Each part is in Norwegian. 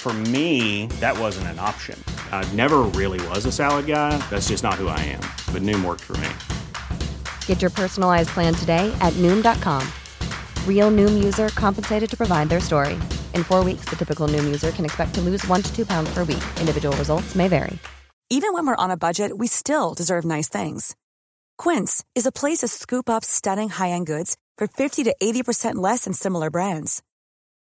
For me, that wasn't an option. I never really was a salad guy. That's just not who I am. But Noom worked for me. Get your personalized plan today at Noom.com. Real Noom user compensated to provide their story. In four weeks, the typical Noom user can expect to lose one to two pounds per week. Individual results may vary. Even when we're on a budget, we still deserve nice things. Quince is a place to scoop up stunning high-end goods for 50 to 80% less than similar brands.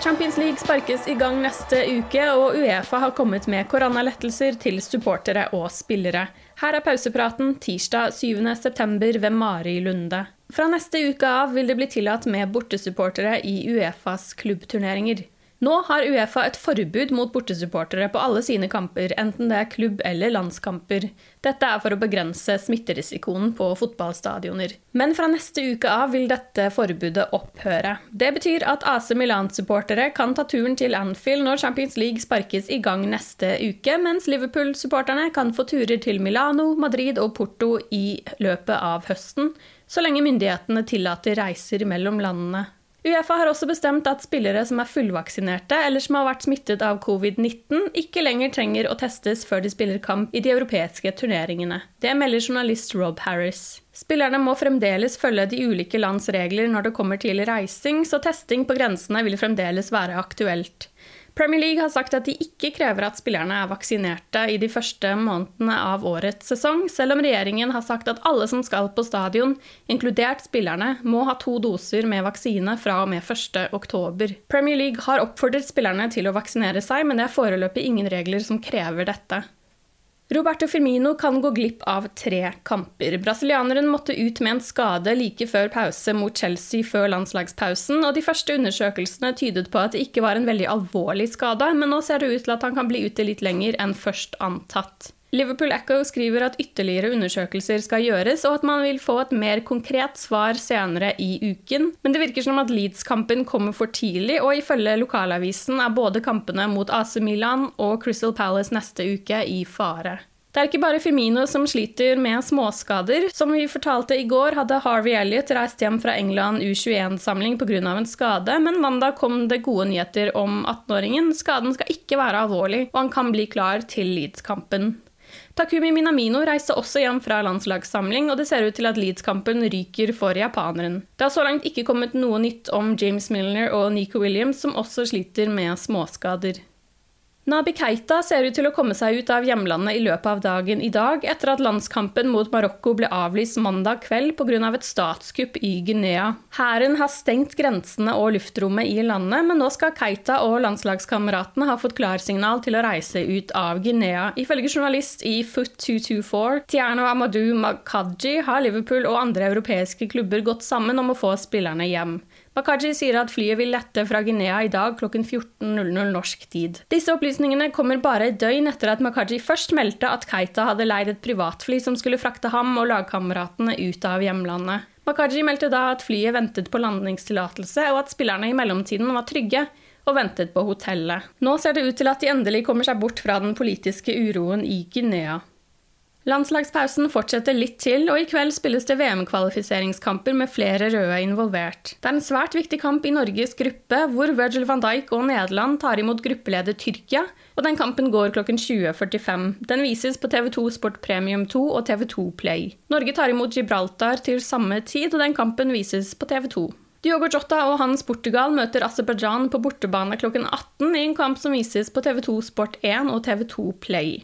Champions League sparkes i gang neste uke, og Uefa har kommet med koronalettelser til supportere og spillere. Her er pausepraten tirsdag 7.9. ved Mari Lunde. Fra neste uke av vil det bli tillatt med bortesupportere i Uefas klubbturneringer. Nå har Uefa et forbud mot bortesupportere på alle sine kamper, enten det er klubb- eller landskamper. Dette er for å begrense smitterisikoen på fotballstadioner. Men fra neste uke av vil dette forbudet opphøre. Det betyr at AC Milan-supportere kan ta turen til Anfield når Champions League sparkes i gang neste uke, mens Liverpool-supporterne kan få turer til Milano, Madrid og Porto i løpet av høsten, så lenge myndighetene tillater reiser mellom landene. Uefa har også bestemt at spillere som er fullvaksinerte eller som har vært smittet av covid-19, ikke lenger trenger å testes før de spiller kamp i de europeiske turneringene. Det melder journalist Rob Harris. Spillerne må fremdeles følge de ulike lands regler når det kommer til reising, så testing på grensene vil fremdeles være aktuelt. Premier League har sagt at de ikke krever at spillerne er vaksinerte i de første månedene av årets sesong, selv om regjeringen har sagt at alle som skal på stadion, inkludert spillerne, må ha to doser med vaksine fra og med 1.10. Premier League har oppfordret spillerne til å vaksinere seg, men det er foreløpig ingen regler som krever dette. Roberto Firmino kan gå glipp av tre kamper. Brasilianeren måtte ut med en skade like før pause mot Chelsea før landslagspausen, og de første undersøkelsene tydet på at det ikke var en veldig alvorlig skade, men nå ser det ut til at han kan bli ute litt lenger enn først antatt. Liverpool Echo skriver at ytterligere undersøkelser skal gjøres, og at man vil få et mer konkret svar senere i uken. Men det virker som at Leeds-kampen kommer for tidlig, og ifølge lokalavisen er både kampene mot AC Milan og Crystal Palace neste uke i fare. Det er ikke bare Firmino som sliter med småskader. Som vi fortalte i går, hadde Harvey Elliot reist hjem fra England U21-samling pga. en skade, men mandag kom det gode nyheter om 18-åringen. Skaden skal ikke være alvorlig, og han kan bli klar til Leeds-kampen. Takumi Minamino reiste også hjem fra landslagssamling, og det ser ut til at Leeds-kampen ryker for japaneren. Det har så langt ikke kommet noe nytt om James Milner og Nico Williams, som også sliter med småskader. Nabi Keita ser ut til å komme seg ut av hjemlandet i løpet av dagen i dag, etter at landskampen mot Marokko ble avlyst mandag kveld pga. et statskupp i Guinea. Hæren har stengt grensene og luftrommet i landet, men nå skal Keita og landslagskameratene ha fått klarsignal til å reise ut av Guinea. Ifølge journalist i Foot 224, Tiano Amadou Makaji, har Liverpool og andre europeiske klubber gått sammen om å få spillerne hjem. Makaji sier at flyet vil lette fra Guinea i dag klokken 14.00 norsk tid. Disse opplysningene kommer bare et døgn etter at Makaji først meldte at Keita hadde leid et privatfly som skulle frakte ham og lagkameratene ut av hjemlandet. Makaji meldte da at flyet ventet på landingstillatelse, og at spillerne i mellomtiden var trygge og ventet på hotellet. Nå ser det ut til at de endelig kommer seg bort fra den politiske uroen i Guinea. Landslagspausen fortsetter litt til, og i kveld spilles det VM-kvalifiseringskamper med flere røde involvert. Det er en svært viktig kamp i Norges gruppe, hvor Virgil van Dijk og Nederland tar imot gruppeleder Tyrkia, og den kampen går klokken 20.45. Den vises på TV2 Sport Premium 2 og TV2 Play. Norge tar imot Gibraltar til samme tid, og den kampen vises på TV2. Diogo Jota og hans Portugal møter Aserbajdsjan på bortebane klokken 18 i en kamp som vises på TV2 Sport 1 og TV2 Play.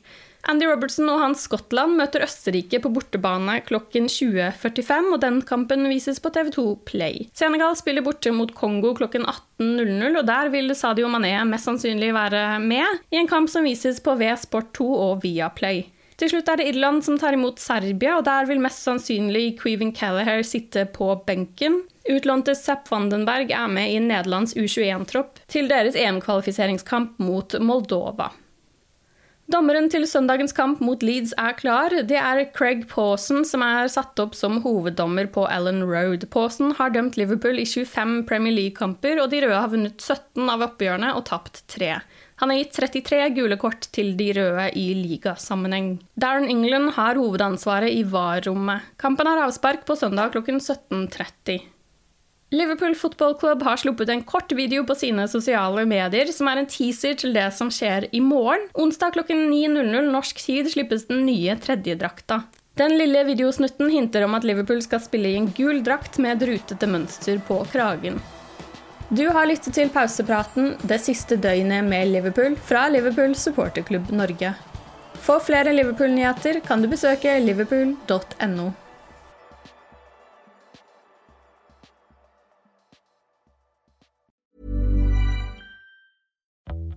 Andy Robertson og hans Skottland møter Østerrike på bortebane klokken 20.45, og den kampen vises på TV2 Play. Senegal spiller borte mot Kongo klokken 18.00, og der vil Sadio Mané mest sannsynlig være med i en kamp som vises på V Sport 2 og via Play. Til slutt er det Irland som tar imot Serbia, og der vil mest sannsynlig Queven Callahare sitte på benken. Utlånte Zapp Vandenberg er med i Nederlands U21-tropp til deres EM-kvalifiseringskamp mot Moldova. Dommeren til søndagens kamp mot Leeds er klar. Det er Craig Pawson som er satt opp som hoveddommer på Allen Road. Pawson har dømt Liverpool i 25 Premier League-kamper, og de røde har vunnet 17 av oppgjørene og tapt 3. Han har gitt 33 gule kort til de røde i ligasammenheng. Darren England har hovedansvaret i VAR-rommet. Kampen har avspark på søndag klokken 17.30. Liverpool Football Club har sluppet en kort video på sine sosiale medier som er en teaser til det som skjer i morgen. Onsdag klokken 9.00 norsk tid slippes den nye tredjedrakta. Den lille videosnutten hinter om at Liverpool skal spille i en gul drakt med et rutete mønster på kragen. Du har lyttet til pausepraten det siste døgnet med Liverpool fra Liverpool supporterklubb Norge. For flere Liverpool-nyheter kan du besøke liverpool.no.